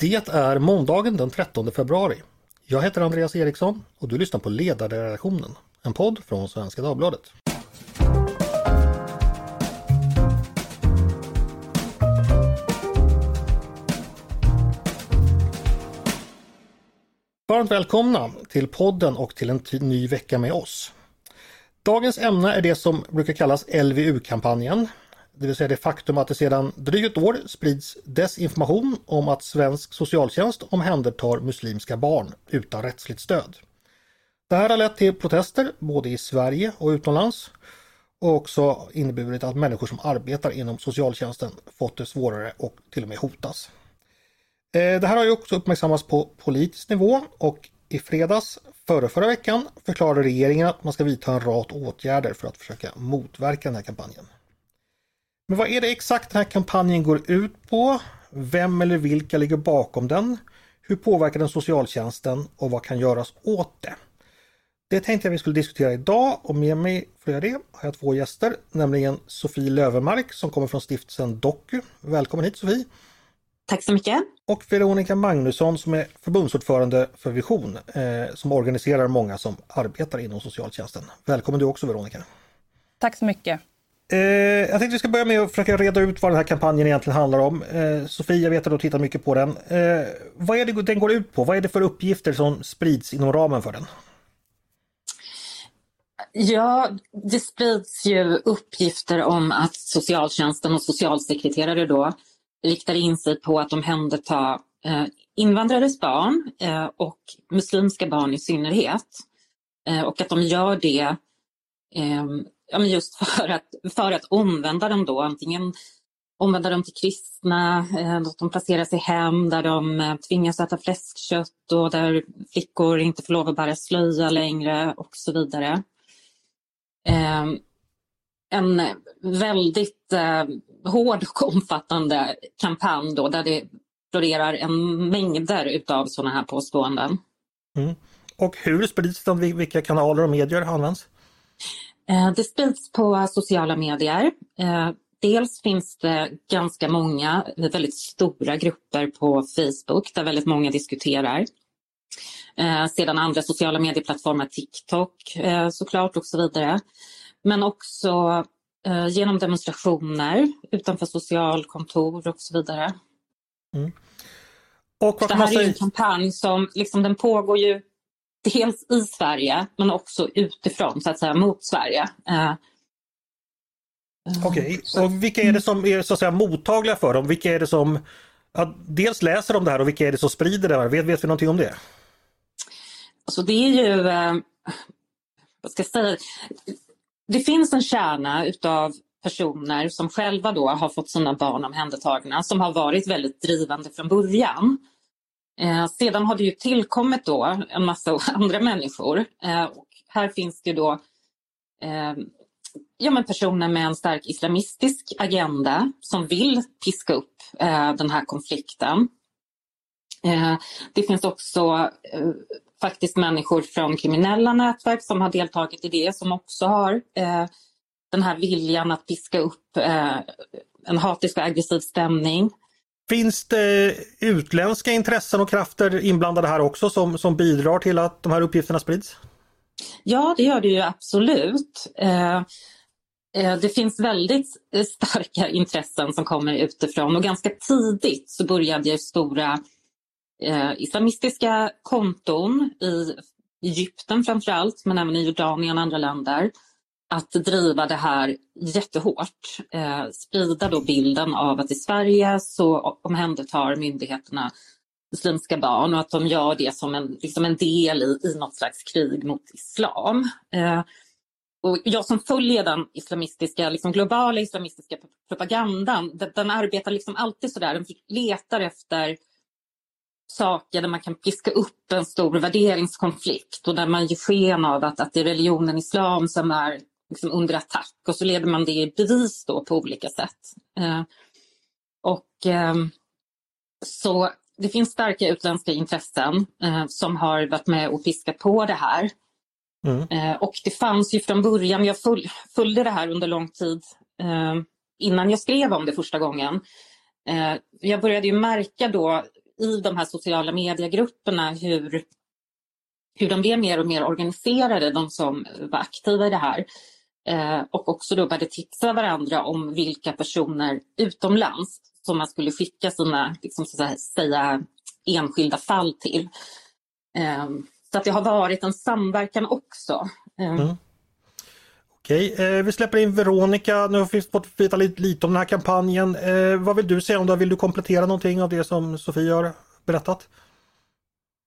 Det är måndagen den 13 februari. Jag heter Andreas Eriksson och du lyssnar på Ledarredaktionen, en podd från Svenska Dagbladet. Varmt välkomna till podden och till en ny vecka med oss. Dagens ämne är det som brukar kallas LVU-kampanjen, det vill säga det faktum att det sedan drygt ett år sprids desinformation om att svensk socialtjänst omhändertar muslimska barn utan rättsligt stöd. Det här har lett till protester både i Sverige och utomlands och också inneburit att människor som arbetar inom socialtjänsten fått det svårare och till och med hotas. Eh, det här har ju också uppmärksammats på politisk nivå och i fredags förra, förra veckan förklarade regeringen att man ska vidta en rad åtgärder för att försöka motverka den här kampanjen. Men vad är det exakt den här kampanjen går ut på? Vem eller vilka ligger bakom den? Hur påverkar den socialtjänsten och vad kan göras åt det? Det tänkte jag vi skulle diskutera idag och med mig för att göra det har jag två gäster, nämligen Sofie Lövermark som kommer från stiftelsen Doku. Välkommen hit Sofie! Tack så mycket! Och Veronica Magnusson som är förbundsordförande för Vision eh, som organiserar många som arbetar inom socialtjänsten. Välkommen du också Veronica! Tack så mycket! Eh, jag tänkte vi ska börja med att försöka reda ut vad den här kampanjen egentligen handlar om. Eh, Sofia, jag vet att du tittar mycket på den. Eh, vad är det den går ut på? Vad är det för uppgifter som sprids inom ramen för den? Ja, det sprids ju uppgifter om att socialtjänsten och socialsekreterare då riktar in sig på att omhänderta eh, invandrares barn eh, och muslimska barn i synnerhet. Eh, och att de gör det eh, ja, men just för att, för att omvända dem då, antingen omvända dem till kristna, eh, att de placeras i hem där de eh, tvingas äta fläskkött och där flickor inte får lov att bära slöja längre och så vidare. Eh, en väldigt hård och omfattande kampanj då där det florerar en mängder utav sådana här påståenden. Mm. Och hur sprids de? Vilka kanaler och medier används? Eh, det sprids på sociala medier. Eh, dels finns det ganska många, väldigt stora grupper på Facebook där väldigt många diskuterar. Eh, sedan andra sociala medieplattformar, TikTok såklart och så vidare. Men också genom demonstrationer utanför socialkontor och så vidare. Mm. Och det här är en kampanj som liksom, den pågår ju dels i Sverige men också utifrån så att säga mot Sverige. Uh, Okej, okay. och vilka är det som är så att säga mottagliga för dem? Vilka är det som ja, dels läser om det här och vilka är det som sprider det här? Vet, vet vi någonting om det? Alltså det är ju, eh, vad ska jag säga, det finns en kärna utav personer som själva då har fått sina barn omhändertagna som har varit väldigt drivande från början. Eh, sedan har det ju tillkommit då en massa andra människor. Eh, och här finns det då eh, ja, men personer med en stark islamistisk agenda som vill piska upp eh, den här konflikten. Eh, det finns också eh, faktiskt människor från kriminella nätverk som har deltagit i det som också har eh, den här viljan att piska upp eh, en hatisk och aggressiv stämning. Finns det utländska intressen och krafter inblandade här också som, som bidrar till att de här uppgifterna sprids? Ja, det gör det ju absolut. Eh, eh det finns väldigt starka intressen som kommer utifrån och ganska tidigt så började stora eh, islamistiska konton i Egypten framför allt, men även i Jordanien och andra länder att driva det här jättehårt. Eh, sprida då bilden av att i Sverige så omhändertar myndigheterna muslimska barn och att de gör det som en, liksom en del i, i något slags krig mot islam. Eh, och jag som följer den islamistiska, liksom globala islamistiska propagandan, den, den arbetar liksom alltid sådär, den letar efter saker där man kan piska upp en stor värderingskonflikt och där man ger sken av att, att det är religionen islam som är liksom under attack och så leder man det i bevis då på olika sätt. Eh, och eh, så det finns starka utländska intressen eh, som har varit med och piskat på det här. Mm. Eh, och det fanns ju från början, jag föl följde det här under lång tid eh, innan jag skrev om det första gången. Eh, jag började ju märka då i de här sociala mediegrupperna hur, hur de blev mer och mer organiserade, de som var aktiva i det här. Eh, och också då började tipsa varandra om vilka personer utomlands som man skulle skicka sina liksom, så att säga, enskilda fall till. Eh, så att det har varit en samverkan också. Eh. Mm. Okej, eh, vi släpper in Veronica. Nu har vi fått veta lite, lite om den här kampanjen. Eh, vad vill du säga om det? Vill du komplettera någonting av det som Sofie har berättat?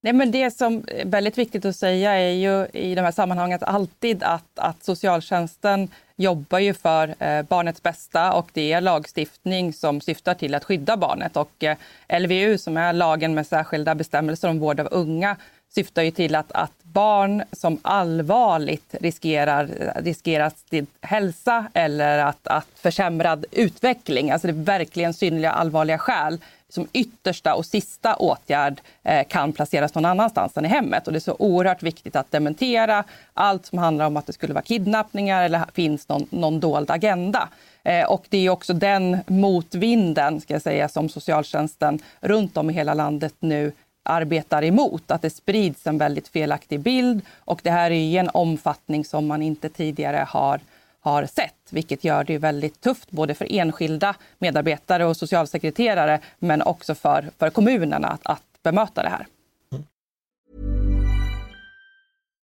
Nej, men det som är väldigt viktigt att säga är ju i de här sammanhangen alltid att, att socialtjänsten jobbar ju för eh, barnets bästa och det är lagstiftning som syftar till att skydda barnet. Och eh, LVU, som är lagen med särskilda bestämmelser om vård av unga, syftar ju till att, att barn som allvarligt riskerar, riskerar sin hälsa eller att, att försämrad utveckling, alltså det är verkligen synnerliga allvarliga skäl, som yttersta och sista åtgärd eh, kan placeras någon annanstans än i hemmet. Och det är så oerhört viktigt att dementera allt som handlar om att det skulle vara kidnappningar eller finns någon, någon dold agenda. Eh, och det är också den motvinden ska jag säga, som socialtjänsten runt om i hela landet nu arbetar emot. Att det sprids en väldigt felaktig bild och det här är i en omfattning som man inte tidigare har har sett, vilket gör det väldigt tufft både för enskilda medarbetare och socialsekreterare men också för, för kommunerna att, att bemöta det här.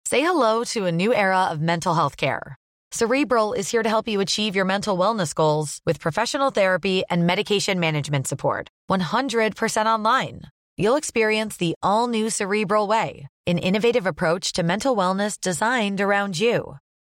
Say hello to a new era of mental health care. Cerebral is here to help you achieve your mental wellness goals with professional therapy and medication management support. 100% online. You'll experience the all new Cerebral way, an innovative approach to mental wellness designed around you.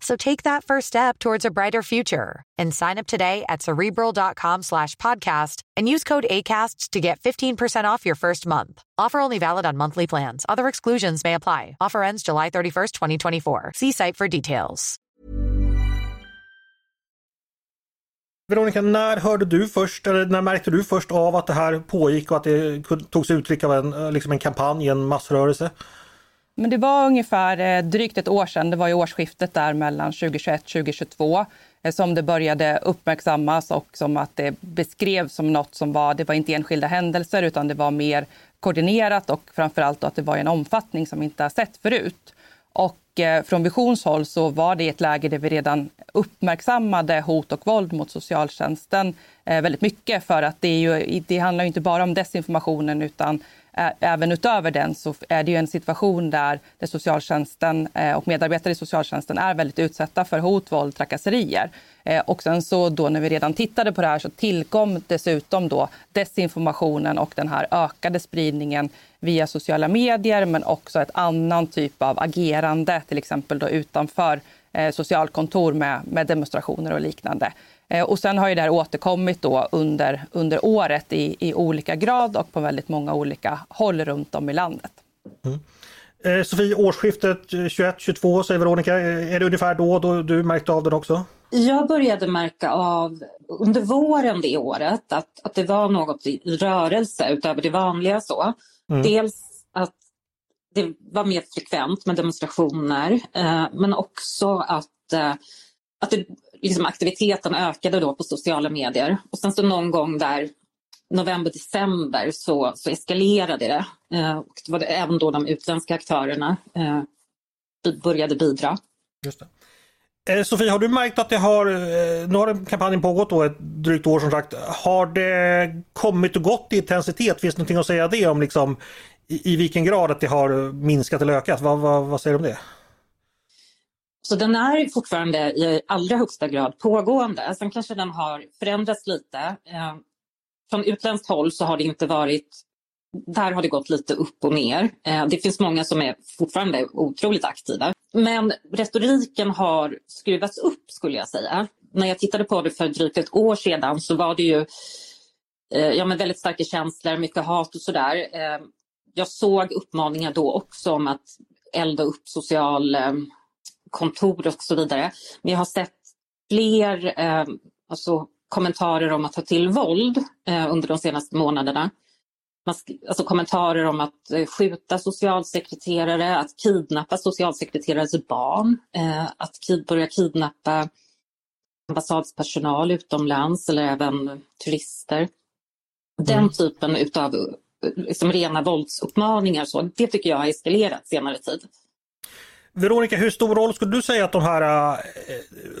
So take that first step towards a brighter future and sign up today at cerebral.com slash podcast and use code ACasts to get 15% off your first month. Offer only valid on monthly plans. Other exclusions may apply. Offer ends July 31st, 2024. See site for details. Veronica, när hörde du först, eller när märkte du först av att det här pågick och att det tog sig uttryck av en, eh, liksom en kampanj, en massrörelse? Men det var ungefär eh, drygt ett år sedan, det var i årsskiftet där mellan 2021 2022 eh, som det började uppmärksammas och som att det beskrevs som något som var, det var inte enskilda händelser utan det var mer koordinerat och framförallt att det var i en omfattning som vi inte har sett förut. Och eh, från Visions håll så var det ett läge där vi redan uppmärksammade hot och våld mot socialtjänsten väldigt mycket för att det, är ju, det handlar inte bara om desinformationen utan även utöver den så är det ju en situation där, där socialtjänsten eh, och medarbetare i socialtjänsten är väldigt utsatta för hot, våld, trakasserier. Eh, och sen så då när vi redan tittade på det här så tillkom dessutom då desinformationen och den här ökade spridningen via sociala medier men också ett annan typ av agerande, till exempel då utanför eh, socialkontor med, med demonstrationer och liknande. Eh, och sen har ju det här återkommit då under, under året i, i olika grad och på väldigt många olika håll runt om i landet. Mm. Eh, Sofie, årsskiftet 21-22 säger Veronica, eh, är det ungefär då, då du märkte av det också? Jag började märka av under våren det året att, att det var något i rörelse utöver det vanliga. så. Mm. Dels att det var mer frekvent med demonstrationer eh, men också att, eh, att det liksom aktiviteten ökade då på sociala medier. Och sen så någon gång där november, december så, så eskalerade det. Eh, och det var det även då de utländska aktörerna eh, började bidra. Just det. Eh, Sofie, har du märkt att det har, eh, nu har kampanjen pågått då ett drygt år som sagt. Har det kommit och gått i intensitet? Finns det någonting att säga det om liksom, i, i vilken grad att det har minskat eller ökat? Vad, vad, vad säger du om det? Så den är fortfarande i allra högsta grad pågående. Sen kanske den har förändrats lite. Eh, från utländskt håll så har det inte varit... Där har det gått lite upp och ner. Eh, det finns många som är fortfarande otroligt aktiva. Men retoriken har skruvats upp skulle jag säga. När jag tittade på det för drygt ett år sedan så var det ju eh, ja, men väldigt starka känslor, mycket hat och sådär. Jag såg uppmaningar då också om att elda upp social kontor och så vidare. Men jag har sett fler eh, alltså, kommentarer om att ta till våld eh, under de senaste månaderna. Alltså kommentarer om att eh, skjuta socialsekreterare, att kidnappa socialsekreterares barn, eh, att börja kidnappa ambassadspersonal utomlands eller även turister. Den mm. typen utav liksom rena våldsuppmaningar, så, det tycker jag har eskalerat senare tid. Veronica, hur stor roll skulle du säga att de här äh,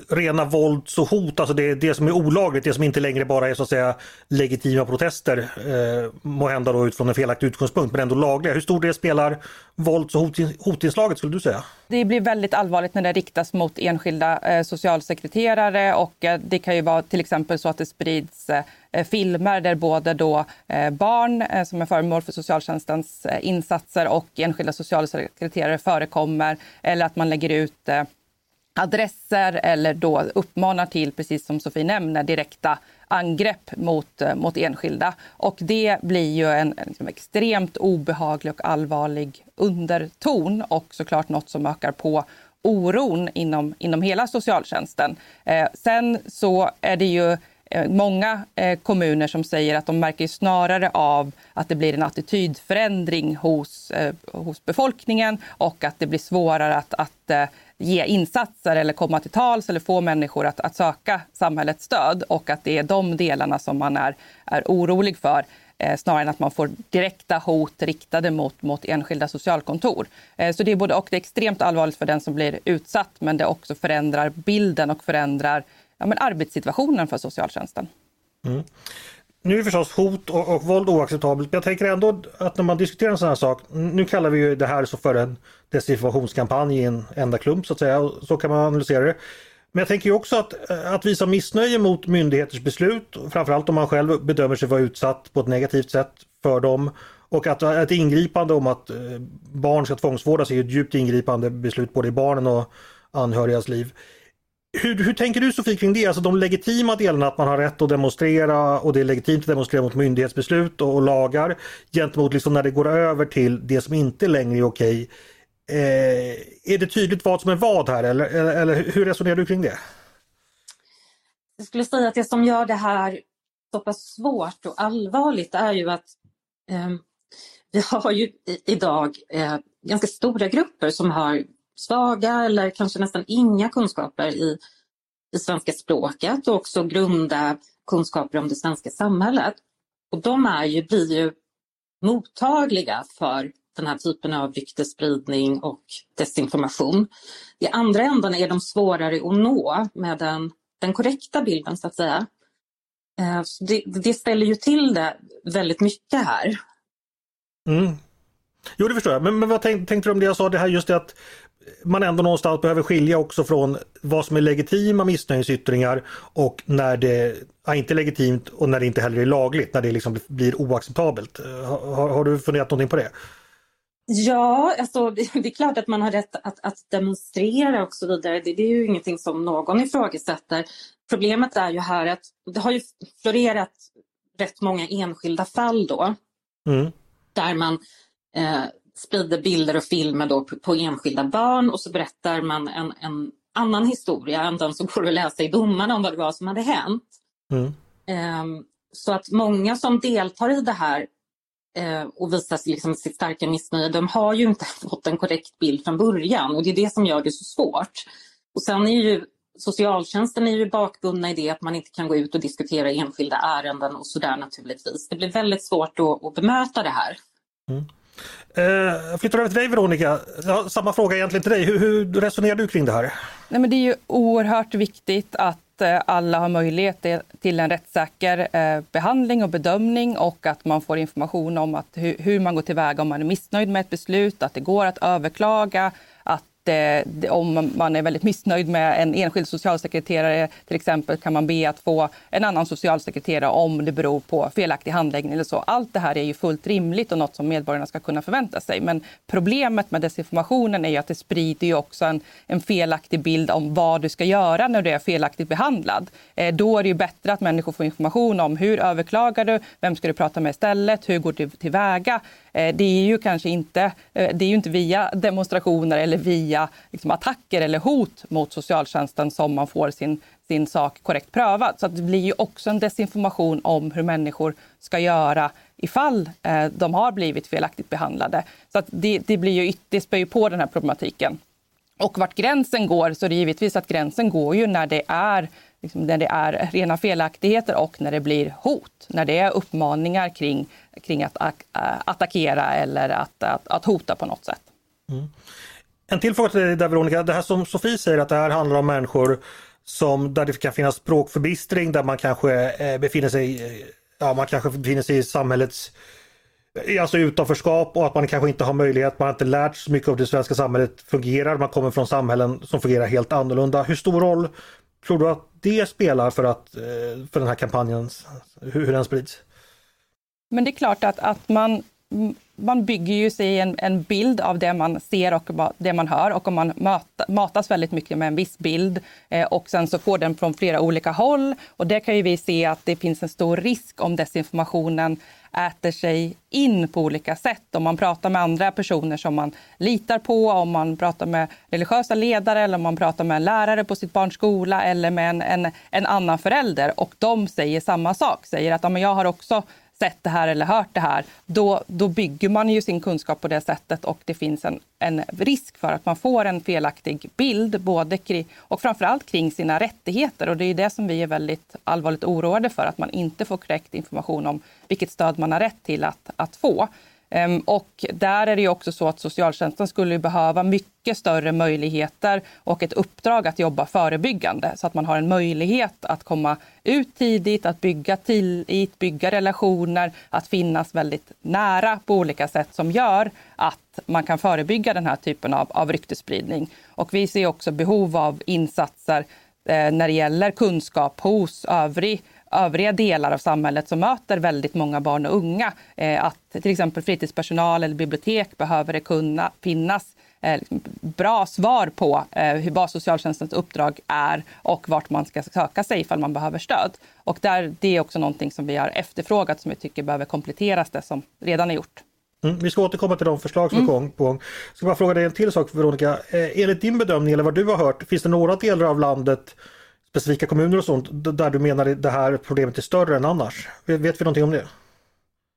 rena vålds och hot, alltså det, det som är olagligt, det som inte längre bara är så att säga legitima protester, äh, må hända då utifrån en felaktig utgångspunkt, men ändå lagliga. Hur stor del spelar vålds och hot, hotinslaget skulle du säga? Det blir väldigt allvarligt när det riktas mot enskilda eh, socialsekreterare och eh, det kan ju vara till exempel så att det sprids eh, Eh, filmer där både då eh, barn eh, som är föremål för socialtjänstens insatser och enskilda socialsekreterare förekommer eller att man lägger ut adresser eller då uppmanar till, precis som Sofie nämner, direkta angrepp mot, mot enskilda. Och det blir ju en, en liksom extremt obehaglig och allvarlig underton och såklart något som ökar på oron inom, inom hela socialtjänsten. Eh, sen så är det ju Eh, många eh, kommuner som säger att de märker snarare av att det blir en attitydförändring hos, eh, hos befolkningen och att det blir svårare att, att ge insatser eller komma till tals eller få människor att, att söka samhällets stöd och att det är de delarna som man är, är orolig för snarare än att man får direkta hot riktade mot, mot enskilda socialkontor. Så det är både och. Det är extremt allvarligt för den som blir utsatt men det också förändrar bilden och förändrar ja, men arbetssituationen för socialtjänsten. Mm. Nu är förstås hot och, och våld oacceptabelt, men jag tänker ändå att när man diskuterar en sån här sak, nu kallar vi ju det här så för en desinformationskampanj i en enda klump så att säga, och så kan man analysera det. Men jag tänker också att, att visa missnöje mot myndigheters beslut, framförallt om man själv bedömer sig vara utsatt på ett negativt sätt för dem, och att ett ingripande om att eh, barn ska tvångsvårdas är ett djupt ingripande beslut både i barnen och anhörigas liv. Hur, hur tänker du Sofie kring det? Alltså de legitima delarna att man har rätt att demonstrera och det är legitimt att demonstrera mot myndighetsbeslut och, och lagar gentemot liksom när det går över till det som inte längre är okej. Eh, är det tydligt vad som är vad här eller, eller, eller, hur resonerar du kring det? Jag skulle säga att det som gör det här så pass svårt och allvarligt är ju att eh, vi har ju i, idag eh, ganska stora grupper som har svaga eller kanske nästan inga kunskaper i det svenska språket och också grunda kunskaper om det svenska samhället. Och de är ju, blir ju mottagliga för den här typen av ryktesspridning och desinformation. I andra änden är de svårare att nå med den, den korrekta bilden så att säga. Eh, så det, det, ställer ju till det väldigt mycket här. Mm. Jo det förstår jag, men, men vad tänkte, tänkte du om det jag sa, det här just det att man ändå någonstans behöver skilja också från vad som är legitima missnöjesyttringar och när det ja, inte är legitimt och när det inte heller är lagligt, när det liksom blir oacceptabelt. Har, har du funderat någonting på det? Ja, alltså, det, det, är klart att man har rätt att, att demonstrera och så vidare. Det, det, är ju ingenting som någon ifrågasätter. Problemet är ju här att det har ju florerat rätt många enskilda fall då. Mm. Där man eh, sprider bilder och filmer då på, på, enskilda barn och så berättar man en, en, annan historia än den som går att läsa i domarna om vad det var som hade hänt. Mm. Eh, så att många som deltar i det här eh, och visar liksom sitt starka missnöje, de har ju inte fått en korrekt bild från början och det är det som gör det så svårt. Och sen är ju socialtjänsten är ju bakbundna i det att man inte kan gå ut och diskutera enskilda ärenden och sådär naturligtvis. Det blir väldigt svårt att, att bemöta det här. Mm. Eh, jag flyttar över till dig Veronica. Ja, samma fråga egentligen till dig. Hur, hur resonerar du kring det här? Nej, men det är ju oerhört viktigt att eh, alla har möjlighet till en rättssäker eh, behandling och bedömning och att man får information om att hur man går tillväga om man är missnöjd med ett beslut, att det går att överklaga, eh, om man är väldigt missnöjd med en enskild socialsekreterare till exempel kan man be att få en annan socialsekreterare om det beror på felaktig handläggning eller så. Allt det här är ju fullt rimligt och något som medborgarna ska kunna förvänta sig. Men problemet med desinformationen är ju att det sprider ju också en, en felaktig bild om vad du ska göra när du är felaktigt behandlad. Eh, då är det ju bättre att människor får information om hur överklagar du, vem ska du prata med istället, hur går du tillväga Eh, det är ju kanske inte, eh, det är ju inte via demonstrationer eller via liksom, attacker eller hot mot socialtjänsten som man får sin, sin sak korrekt prövad. Så det blir ju också en desinformation om hur människor ska göra ifall eh, de har blivit felaktigt behandlade. Så att det, det, blir ju, det spär ju på den här problematiken. Och vart gränsen går, så är det givetvis att gränsen går ju när det är liksom när det är rena felaktigheter och när det blir hot. När det är uppmaningar kring, kring att äh, attackera eller att, att, att hota på något sätt. Mm. En till fråga till dig där Veronica. Det här som Sofie säger att det här handlar om människor som där det kan finnas språkförbistring, där man kanske eh, befinner sig, ja man kanske befinner sig i samhällets eh, Alltså utanförskap och att man kanske inte har möjlighet, man har inte lärt sig mycket av det svenska samhället fungerar, man kommer från samhällen som fungerar helt annorlunda. Hur stor roll tror du att det spelar för, att, eh, för den här kampanjen, hur, hur den sprids? Men det är klart att, att man, man bygger ju sig en, en bild av det man ser och det man hör och om man möta, matas väldigt mycket med en viss bild eh, och sen så får den från flera olika håll och där kan ju vi se att det finns en stor risk om desinformationen äter sig in på olika sätt. Om man pratar med andra personer som man litar på, om man pratar med religiösa ledare eller om man pratar med en lärare på sitt barns skola eller med en, en, en annan förälder och de säger samma sak, säger att ja, men jag har också sett det här eller hört det här, då, då bygger man ju sin kunskap på det sättet och det finns en, en risk för att man får en felaktig bild, både kring, och framförallt kring sina rättigheter. Och det är det som vi är väldigt allvarligt oroade för, att man inte får korrekt information om vilket stöd man har rätt till att, att få. Ehm, och där är det också så att socialtjänsten skulle behöva mycket större möjligheter och ett uppdrag att jobba förebyggande så att man har en möjlighet att komma ut tidigt, att bygga tillit, bygga relationer, att finnas väldigt nära på olika sätt som gör att man kan förebygga den här typen av, av ryktesspridning. Och vi ser också behov av insatser eh, när det gäller kunskap hos övrig övriga delar av samhället som möter väldigt många barn och unga. Eh, att till exempel fritidspersonal eller bibliotek behöver det kunna finnas eh, liksom bra svar på eh, hur vad socialtjänstens uppdrag är och vart man ska söka sig ifall man behöver stöd. Och där, det är också någonting som vi har efterfrågat som vi tycker behöver kompletteras det som redan är gjort. Mm, vi ska återkomma till de förslag som mm. är på gång. Jag ska bara fråga dig en till sak Veronica. Eh, enligt din bedömning eller vad du har hört, finns det några delar av landet specifika kommuner och sånt där du menar att det här problemet är större än annars? Vet vi någonting om det?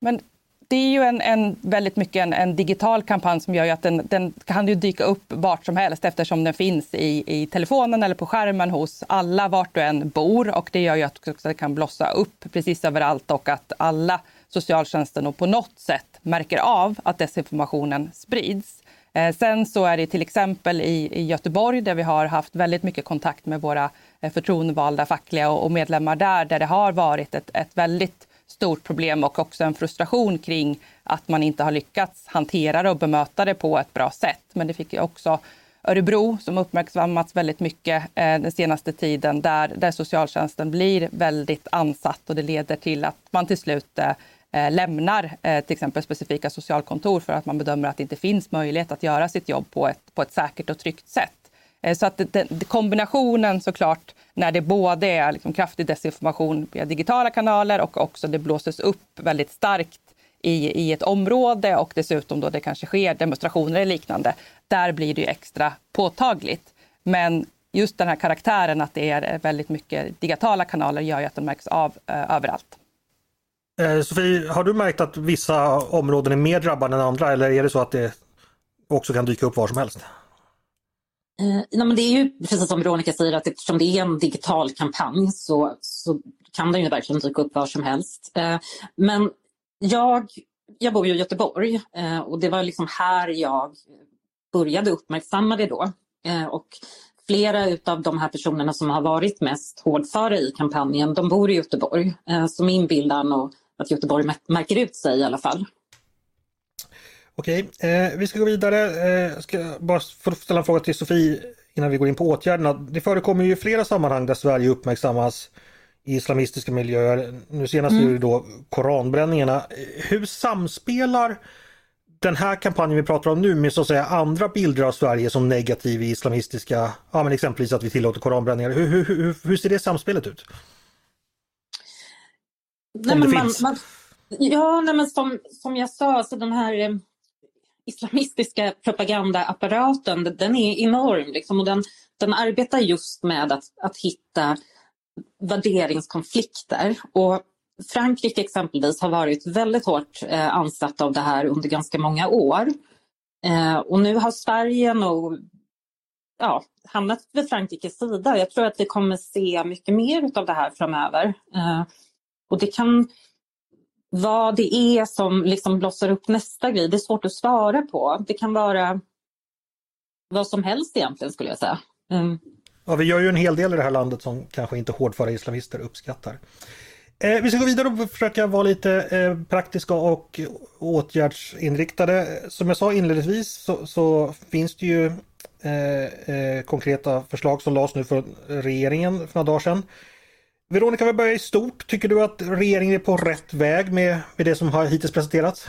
Men det är ju en, en väldigt mycket en, en, digital kampanj som gör att den, den, kan ju dyka upp vart som helst eftersom den finns i, i telefonen eller på skärmen hos alla vart du än bor och det gör ju att det kan blossa upp precis överallt och att alla socialtjänsten på något sätt märker av att desinformationen sprids. Eh, sen så är det till exempel i, Göteborg där vi har haft väldigt mycket kontakt med våra eh, förtroendevalda fackliga och, medlemmar där, där det har varit ett, ett väldigt stort problem och också en frustration kring att man inte har lyckats hantera det och bemöta det på ett bra sätt. Men det fick ju också Örebro som uppmärksammats väldigt mycket eh, den senaste tiden där, där socialtjänsten blir väldigt ansatt och det leder till att man till slut Eh, lämnar eh, till exempel specifika socialkontor för att man bedömer att det inte finns möjlighet att göra sitt jobb på ett, på ett säkert och tryggt sätt. Eh, så att den, kombinationen såklart när det både är liksom kraftig desinformation via digitala kanaler och också det blåses upp väldigt starkt i, i ett område och dessutom då det kanske sker demonstrationer eller liknande. Där blir det extra påtagligt. Men just den här karaktären att det är väldigt mycket digitala kanaler gör ju att de märks av eh, överallt. Eh, Sofie, har du märkt att vissa områden är mer drabbade än andra eller är det så att det också kan dyka upp var som helst? Eh, ja, men det är ju precis som Veronica säger att eftersom det är en digital kampanj så, så kan den ju verkligen dyka upp var som helst. Eh, men jag, jag bor ju i Göteborg och det var liksom här jag började uppmärksamma det då. Och flera av de här personerna som har varit mest hårdföra i kampanjen, de bor i Göteborg. Så min bild är nog att Göteborg märker ut sig i alla fall. Okej, eh, vi ska gå vidare. Eh, jag ska bara ställa en fråga till Sofie innan vi går in på åtgärderna. Det förekommer ju flera sammanhang där Sverige uppmärksammas i islamistiska miljöer. Nu senast mm. är det då koranbränningarna. Hur samspelar den här kampanjen vi pratar om nu med så att säga andra bilder av Sverige som negativ i islamistiska, ja men exempelvis att vi tillåter koranbränningar. Hur, hur, hur, hur ser det samspelet ut? Nej, men man, man, Ja, nej, men som, som jag sa, alltså den här eh, islamistiska propagandaapparaten, den är enorm liksom, och den, den arbetar just med att, att hitta värderingskonflikter. Och Frankrike exempelvis har varit väldigt hårt eh, ansatt av det här under ganska många år. Eh, och nu har Sverige nog ja, hamnat vid Frankrikes sida. Jag tror att vi kommer se mycket mer av det här framöver. Eh, och det kan vad det är som liksom blossar upp nästa grej, det är svårt att svara på. Det kan vara vad som helst egentligen skulle jag säga. Mm. Ja, vi gör ju en hel del i det här landet som kanske inte hårdföra islamister uppskattar. Eh, vi ska gå vidare och försöka vara lite eh, praktiska och åtgärdsinriktade. Som jag sa inledningsvis så, så finns det ju eh, eh konkreta förslag som lades nu från regeringen för några dagar sedan. Veronica, vi börjar i stort. Tycker du att regeringen är på rätt väg med, med det som har hittills presenterats?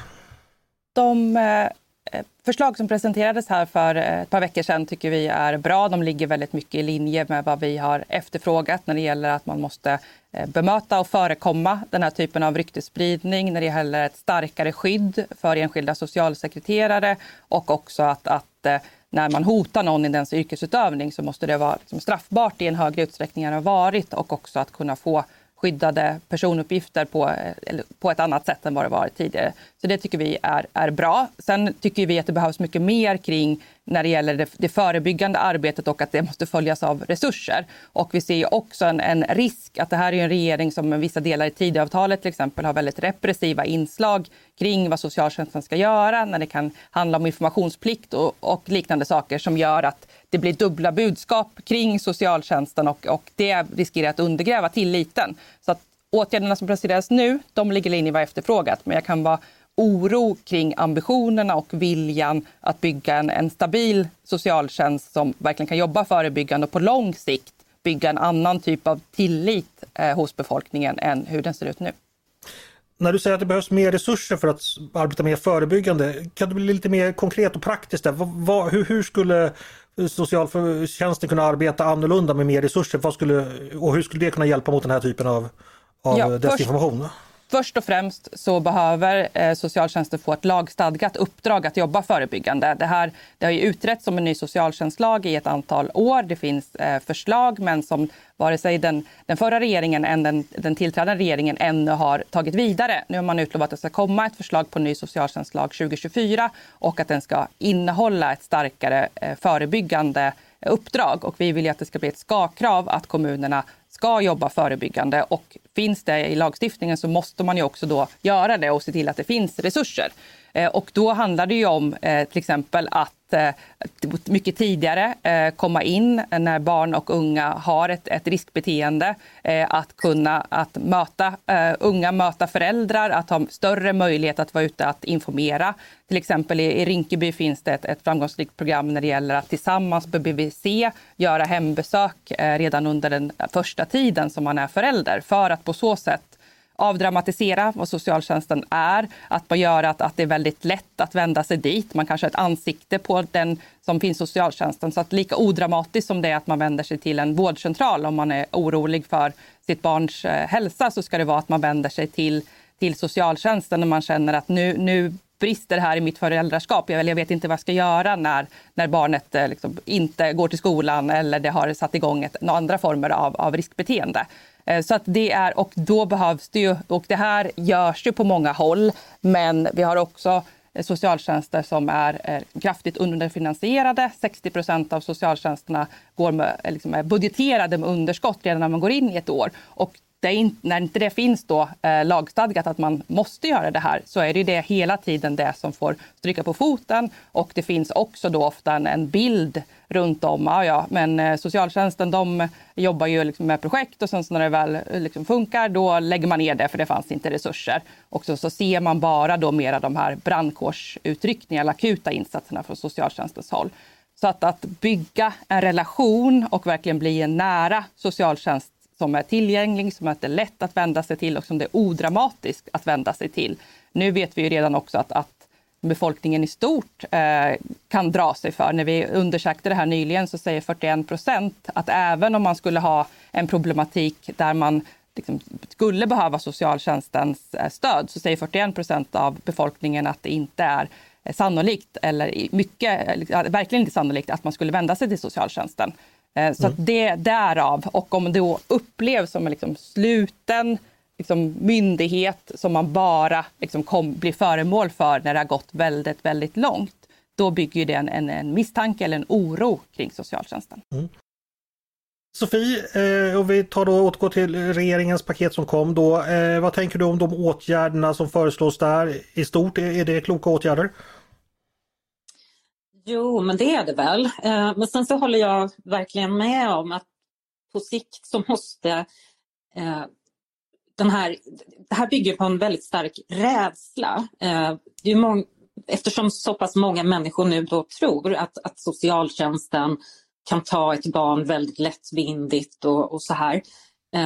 De eh, förslag som presenterades här för eh, ett par veckor sedan tycker vi är bra. De ligger väldigt mycket i linje med vad vi har efterfrågat när det gäller att man måste eh, bemöta och förekomma den här typen av ryktesspridning, när det gäller ett starkare skydd för enskilda socialsekreterare och också att, att eh, när man hotar någon i dens yrkesutövning så måste det vara liksom straffbart i en högre utsträckning än det har varit och också att kunna få skyddade personuppgifter på, på ett annat sätt än vad det varit tidigare. Så det tycker vi är, är bra. Sen tycker vi att det behövs mycket mer kring när det gäller det, det förebyggande arbetet och att det måste följas av resurser. Och vi ser också en, en, risk att det här är en regering som med vissa delar i Tidöavtalet till exempel har väldigt repressiva inslag kring vad socialtjänsten ska göra när det kan handla om informationsplikt och, och liknande saker som gör att det blir dubbla budskap kring socialtjänsten och, och det riskerar att undergräva tilliten. Så att åtgärderna som presenteras nu, de ligger i linje med vad efterfrågat. Men jag kan vara oro kring ambitionerna och viljan att bygga en, en stabil socialtjänst som verkligen kan jobba förebyggande och på lång sikt bygga en annan typ av tillit eh, hos befolkningen än hur den ser ut nu. När du säger att det behövs mer resurser för att arbeta mer förebyggande, kan du bli lite mer konkret och praktiskt? Där? Vad, hur, hur, skulle socialtjänsten kunna arbeta annorlunda med mer resurser? Vad skulle, och hur skulle det kunna hjälpa mot den här typen av, av ja, desinformation? Först, Först och främst så behöver eh, socialtjänsten få ett lagstadgat uppdrag att jobba förebyggande. Det, här, det har ju utretts som en ny socialtjänstlag i ett antal år. Det finns eh, förslag men som vare sig den, den förra regeringen än den, den tillträdande regeringen ännu har tagit vidare. Nu har man utlovat att det ska komma ett förslag på ny socialtjänstlag 2024 och att den ska innehålla ett starkare eh, förebyggande uppdrag. Och vi vill att det ska bli ett ska-krav att kommunerna ska jobba förebyggande och finns det i lagstiftningen så måste man ju också då göra det och se till att det finns resurser. Eh, och då handlar det ju om eh, till exempel att Eh, mycket tidigare eh, komma in när barn och unga har ett, ett riskbeteende. Eh, att kunna att möta unga, möta föräldrar, att ha större möjlighet att vara ute att informera. Till exempel i, Rinkeby finns det ett, ett framgångsrikt program när det gäller att tillsammans på BVC göra hembesök redan under den första tiden som man är förälder för att på så sätt avdramatisera vad socialtjänsten är. Att man gör att, att det är väldigt lätt att vända sig dit. Man kanske har ett ansikte på den som finns i socialtjänsten. Så att lika odramatiskt som det är att man vänder sig till en vårdcentral om man är orolig för sitt barns eh, hälsa så ska det vara att man vänder sig till, till socialtjänsten när man känner att nu, nu brister här i mitt föräldraskap. Jag, jag vet inte vad jag ska göra när, när barnet eh, liksom inte går till skolan eller det har satt igång ett, andra former av, av riskbeteende. Eh, så att det är, och då behövs det ju, och det här görs ju på många håll, men vi har också eh, socialtjänster som är kraftigt underfinansierade. 60 procent av socialtjänsterna går med, liksom är budgeterade med underskott redan när man går in i ett år. Och det in, när inte det finns då, eh, lagstadgat att man måste göra det här så är det, det hela tiden det som får stryka på foten. Och det finns också då ofta en, en bild runt om. Ja, ja, men eh, socialtjänsten de jobbar ju liksom med projekt och sen när det väl eh, liksom funkar då lägger man ner det för det fanns inte resurser. Och så, så ser man bara då mera de här brandkårsutryckningarna, akuta insatserna från socialtjänstens håll. Så att, att bygga en relation och verkligen bli en nära socialtjänst som är tillgänglig, som är lätt att vända sig till och som det är odramatiskt att vända sig till. Nu vet vi ju redan också att, att befolkningen i stort eh, kan dra sig för. När vi undersökte det här nyligen så säger 41 procent att även om man skulle ha en problematik där man liksom, skulle behöva socialtjänstens eh, stöd så säger 41 procent av befolkningen att det inte är eh, sannolikt eller mycket, verkligen inte sannolikt att man skulle vända sig till socialtjänsten. Så mm. det därav, och om det då upplevs som en liksom sluten liksom, myndighet som man bara liksom, kom, blir föremål för när det har gått väldigt, väldigt långt, då bygger det en, en, en misstanke eller en oro kring socialtjänsten. Mm. Sofie, eh, och vi tar då återgår till regeringens paket som kom då. Eh, vad tänker du om de åtgärderna som föreslås där i stort? Är, är det kloka åtgärder? Jo, men det är det väl. Eh, men sen så håller jag verkligen med om att på sikt så måste eh, den här, det här bygger på en väldigt stark rädsla. Eh, det är många, eftersom så pass många människor nu då tror att, att socialtjänsten kan ta ett barn väldigt lättvindigt och, och så här,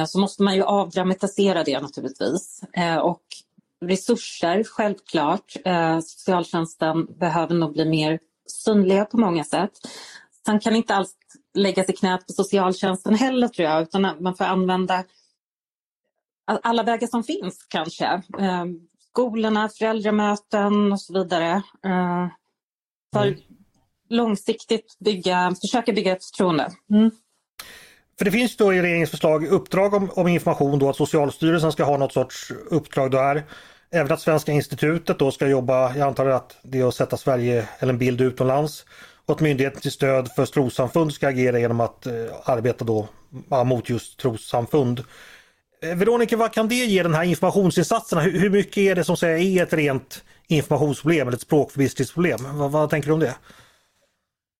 så måste man ju avdramatisera det naturligtvis. Och resurser, självklart. Socialtjänsten behöver nog bli mer synliga på många sätt. Sen kan inte alls läggas i knät på socialtjänsten heller tror jag, utan man får använda alla vägar som finns kanske. Skolorna, föräldramöten och så vidare. För mm långsiktigt bygga, försöka bygga ett förtroende. Mm. För det finns då i regeringens förslag uppdrag om, om, information då att Socialstyrelsen ska ha något sorts uppdrag där. Även att Svenska institutet då ska jobba, jag antar att det är att sätta Sverige eller en bild utomlands. Och att Myndigheten till stöd för trossamfund ska agera genom att eh, arbeta då mot just trossamfund. Eh, Veronica, vad kan det ge den här informationsinsatserna? Hur, hur mycket är det som säger är ett rent informationsproblem eller ett språkförbistringsproblem? Vad, vad tänker du om det?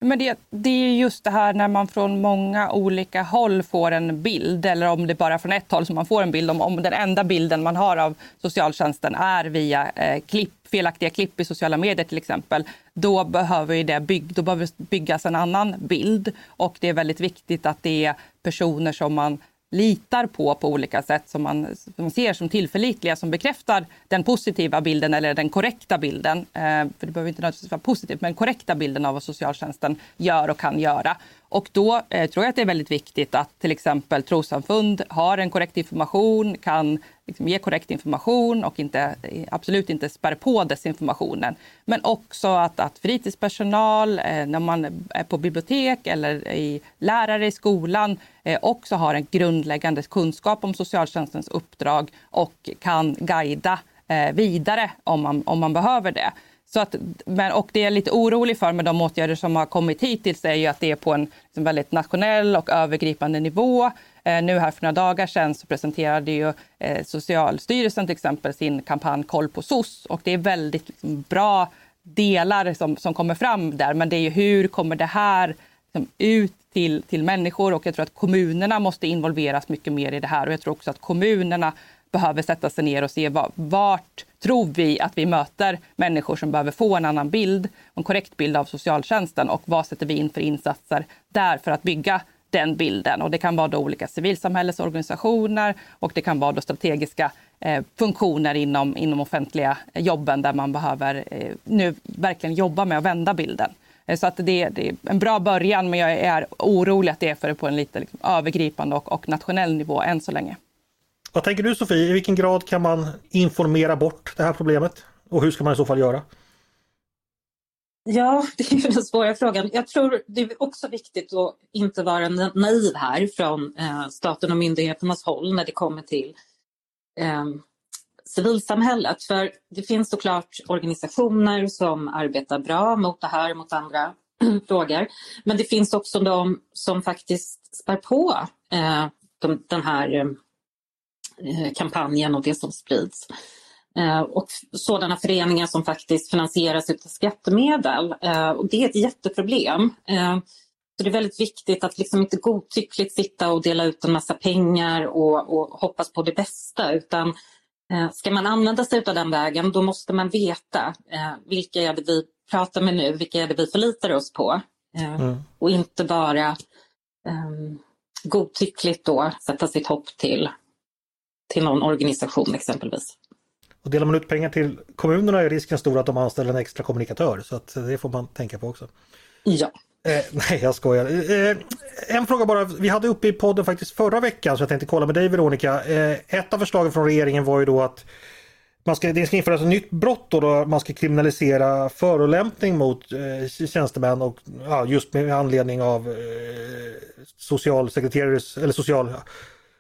Men det, det är just det här när man från många olika håll får en bild eller om det bara är från ett håll som man får en bild om, om den enda bilden man har av socialtjänsten är via eh, klipp, felaktiga klipp i sociala medier till exempel. Då behöver det bygg, då behöver byggas en annan bild och det är väldigt viktigt att det är personer som man litar på på olika sätt som man, som man ser som tillförlitliga som bekräftar den positiva bilden eller den korrekta bilden. Eh, för det behöver inte nödvändigtvis vara positivt, men korrekta bilden av vad socialtjänsten gör och kan göra. Och då eh, tror jag att det är väldigt viktigt att till exempel trossamfund har en korrekt information, kan liksom ge korrekt information och inte, eh, absolut inte spär på desinformationen. Men också att, att fritidspersonal, eh, när man är på bibliotek eller i, lärare i skolan eh, också har en grundläggande kunskap om socialtjänstens uppdrag och kan guida eh, vidare om man, om man behöver det. Så att, men, och det jag är lite orolig för med de åtgärder som har kommit hittills är ju att det är på en liksom, väldigt nationell och övergripande nivå. Eh, nu här för några dagar sedan så presenterade ju eh, Socialstyrelsen till exempel sin kampanj Koll på SOS och det är väldigt liksom, bra delar som, som kommer fram där. Men det är ju hur kommer det här liksom, ut till, till människor och jag tror att kommunerna måste involveras mycket mer i det här och jag tror också att kommunerna behöver sätta sig ner och se vart tror vi att vi möter människor som behöver få en annan bild, en korrekt bild av socialtjänsten och vad sätter vi in för insatser där för att bygga den bilden. Och det kan vara då olika civilsamhällesorganisationer och det kan vara då strategiska eh, funktioner inom, inom offentliga jobben där man behöver eh, nu verkligen jobba med att vända bilden. Eh, så att det, det, är en bra början, men jag är orolig att det är för på en lite liksom, övergripande och, och nationell nivå än så länge. Vad tänker du Sofie, i vilken grad kan man informera bort det här problemet? Och hur ska man i så fall göra? Ja, det är den svåra frågan. Jag tror det är också viktigt att inte vara naiv här från eh, staten och myndigheternas håll när det kommer till eh, civilsamhället. För det finns såklart organisationer som arbetar bra mot det här, och mot andra frågor. Men det finns också de som faktiskt spär på eh, de, den här eh, kampanjen och det som sprids. Eh, och sådana föreningar som faktiskt finansieras av skattemedel. Eh, och det är ett jätteproblem. Eh, så det är väldigt viktigt att liksom inte godtyckligt sitta och dela ut en massa pengar och, och hoppas på det bästa utan ska man använda sig av den vägen då måste man veta vilka är det vi pratar med nu, vilka är det vi förlitar oss på mm. och inte bara um, godtyckligt då sätta sitt hopp till, till någon organisation exempelvis. Och delar man ut pengar till kommunerna är risken stor att de anställer en extra kommunikatör så att det får man tänka på också. Ja. Eh, nej, jag skojar. Eh, en fråga bara. Vi hade uppe i podden faktiskt förra veckan så jag tänkte kolla med dig Veronica. Eh, ett av förslagen från regeringen var ju då att man ska, det ska införas ett nytt brott då, då man ska kriminalisera förolämpning mot eh, tjänstemän och ja, just med anledning av eh, socialsekreterares eller social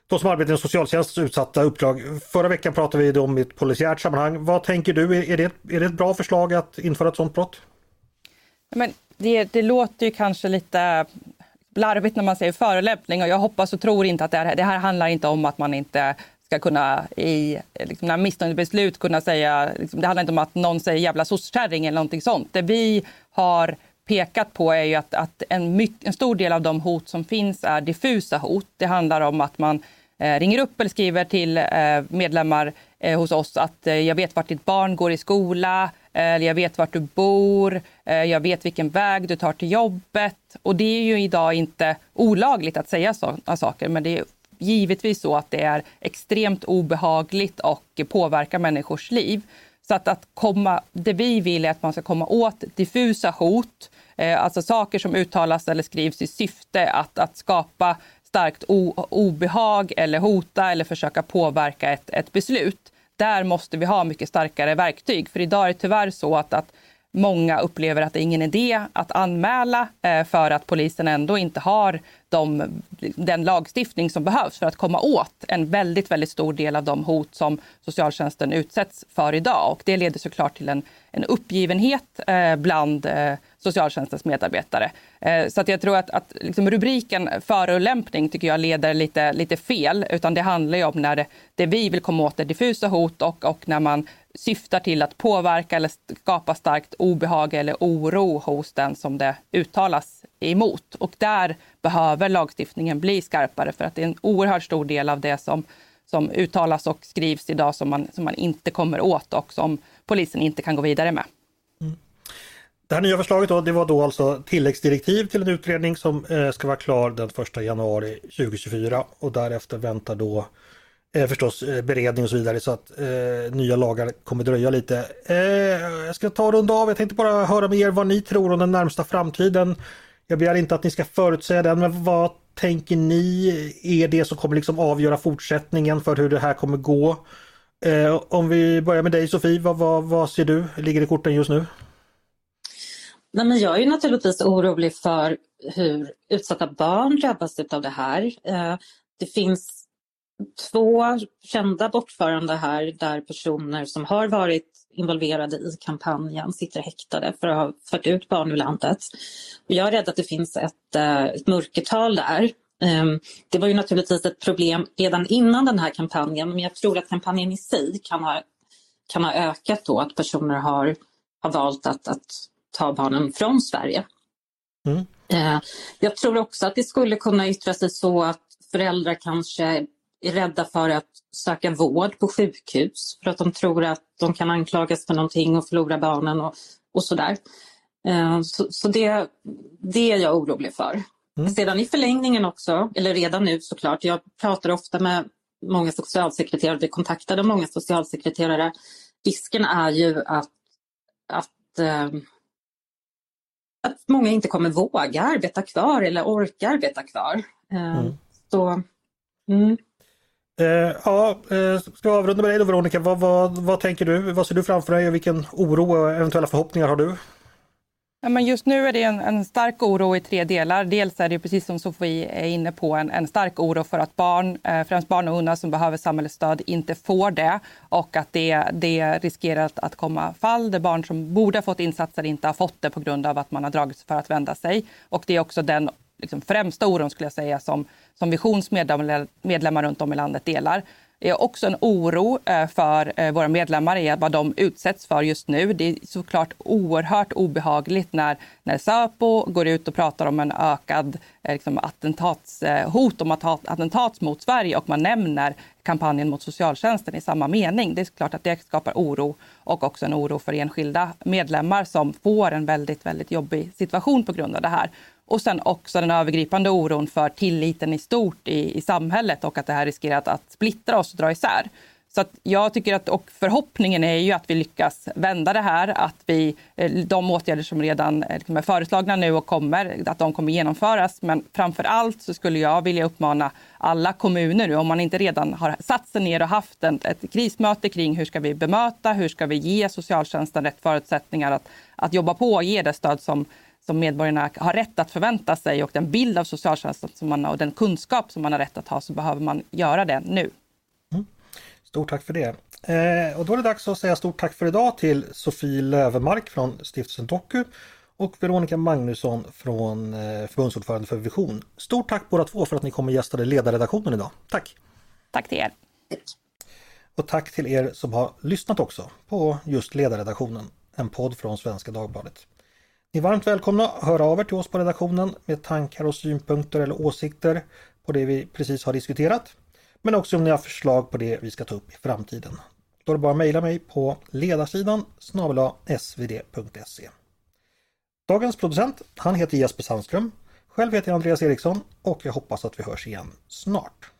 de som arbetar i socialtjänstens utsatta uppdrag. Förra veckan pratade vi om ett polisiärt sammanhang. Vad tänker du? Är det, är det ett bra förslag att införa ett sådant brott? Men det, det låter ju kanske lite larvigt när man säger förolämpning och jag hoppas och tror inte att det här, det här handlar inte om att man inte ska kunna i liksom, missnöjesbeslut kunna säga, liksom, det handlar inte om att någon säger jävla sosskärring eller någonting sånt. Det vi har pekat på är ju att, att en, mycket, en stor del av de hot som finns är diffusa hot. Det handlar om att man eh, ringer upp eller skriver till eh, medlemmar eh, hos oss att eh, jag vet vart ditt barn går i skola, eh, jag vet vart du bor, eh, jag vet vilken väg du tar till jobbet. Och det är ju idag inte olagligt att säga sådana saker, men det är givetvis så att det är extremt obehagligt och påverkar människors liv. Så att, att komma, det vi vill är att man ska komma åt diffusa hot, eh, alltså saker som uttalas eller skrivs i syfte att, att skapa starkt o, obehag eller hota eller försöka påverka ett, ett beslut. Där måste vi ha mycket starkare verktyg. För idag är det tyvärr så att, att många upplever att det är ingen idé att anmäla eh, för att polisen ändå inte har de, den lagstiftning som behövs för att komma åt en väldigt, väldigt stor del av de hot som socialtjänsten utsätts för idag. Och det leder såklart till en, en uppgivenhet eh, bland eh, socialtjänstens medarbetare. Eh, så att jag tror att, att liksom rubriken förolämpning tycker jag leder lite, lite fel. Utan det handlar ju om när det, det vi vill komma åt är diffusa hot och, och när man syftar till att påverka eller skapa starkt obehag eller oro hos den som det uttalas emot. Och där behöver lagstiftningen bli skarpare för att det är en oerhört stor del av det som, som uttalas och skrivs idag som man, som man inte kommer åt och som polisen inte kan gå vidare med. Mm. Det här nya förslaget då, det var då alltså tilläggsdirektiv till en utredning som eh, ska vara klar den 1 januari 2024 och därefter väntar då eh, förstås eh, beredning och så vidare så att eh, nya lagar kommer dröja lite. Eh, jag ska ta och runda av, jag tänkte bara höra med er vad ni tror om den närmsta framtiden. Jag begär inte att ni ska förutsäga den, men vad tänker ni är det som kommer liksom avgöra fortsättningen för hur det här kommer gå? Eh, om vi börjar med dig Sofie, vad, vad, vad ser du ligger i korten just nu? Nej, men jag är naturligtvis orolig för hur utsatta barn drabbas av det här. Eh, det finns två kända bortförande här där personer som har varit involverade i kampanjen sitter häktade för att ha fört ut barn ur landet. Jag är rädd att det finns ett, eh, ett mörkertal där. Ehm, det var ju naturligtvis ett problem redan innan den här kampanjen men jag tror att kampanjen i sig kan ha, kan ha ökat då att personer har, har valt att, att ta barnen från Sverige. Mm. Eh, jag tror också att det skulle kunna yttra sig så att föräldrar kanske är rädda för att söka vård på sjukhus för att de tror att de kan anklagas för någonting och förlora barnen och, och sådär. Eh, så, så det, det är jag orolig för. Mm. Sedan i förlängningen också, eller redan nu såklart, jag pratar ofta med många socialsekreterare, vi kontaktade många socialsekreterare. Risken är ju att, att, äh, att många inte kommer våga arbeta kvar eller orka arbeta kvar. Äh, mm. Så, mm. Eh, ja, eh, ska vi avrunda med dig då Veronica. Vad, vad, vad tänker du? Vad ser du framför dig och vilken oro och eventuella förhoppningar har du? Ja, men just nu är det en, en, stark oro i tre delar. Dels är det precis som Sofie är inne på en, en stark oro för att barn, eh, främst barn och unga som behöver samhällets stöd, inte får det och att det, det riskerar att, att komma fall där barn som borde ha fått insatser inte har fått det på grund av att man har dragit sig för att vända sig. Och det är också den liksom, främsta oron skulle jag säga som, som Visions medlemmar runt om i landet delar. Det är också en oro eh, för eh, våra medlemmar i vad de utsätts för just nu. Det är såklart oerhört obehagligt när, när Säpo går ut och pratar om en ökad eh, liksom, attentatshot eh, om attentat mot Sverige och man nämner kampanjen mot socialtjänsten i samma mening. Det är klart att det skapar oro och också en oro för enskilda medlemmar som får en väldigt, väldigt jobbig situation på grund av det här. Och sen också den övergripande oron för tilliten i stort i, i samhället och att det här riskerar att, att splittra oss och dra isär. Så att jag tycker att, och förhoppningen är ju att vi lyckas vända det här, att vi, eh, de åtgärder som redan eh, liksom är föreslagna nu och kommer, att de kommer genomföras. Men framför allt så skulle jag vilja uppmana alla kommuner nu, om man inte redan har satt sig ner och haft en, ett krismöte kring hur ska vi bemöta, hur ska vi ge socialtjänsten rätt förutsättningar att, att jobba på och ge det stöd som som medborgarna har rätt att förvänta sig och den bild av socialtjänsten som man, och den kunskap som man har rätt att ha så behöver man göra det nu. Mm. Stort tack för det. Eh, och då är det dags att säga stort tack för idag till Sofie Lövermark från Stiftelsen Doku och Veronica Magnusson från eh, förbundsordförande för Vision. Stort tack båda två för att ni kom och gästade ledarredaktionen idag. Tack! Tack till er! Och tack till er som har lyssnat också på just ledarredaktionen, en podd från Svenska Dagbladet. Ni är varmt välkomna att höra av er till oss på redaktionen med tankar och synpunkter eller åsikter på det vi precis har diskuterat. Men också om ni har förslag på det vi ska ta upp i framtiden. Då är det bara att mejla mig på ledarsidan snabel svd.se. Dagens producent, han heter Jesper Sandström. Själv heter jag Andreas Eriksson och jag hoppas att vi hörs igen snart.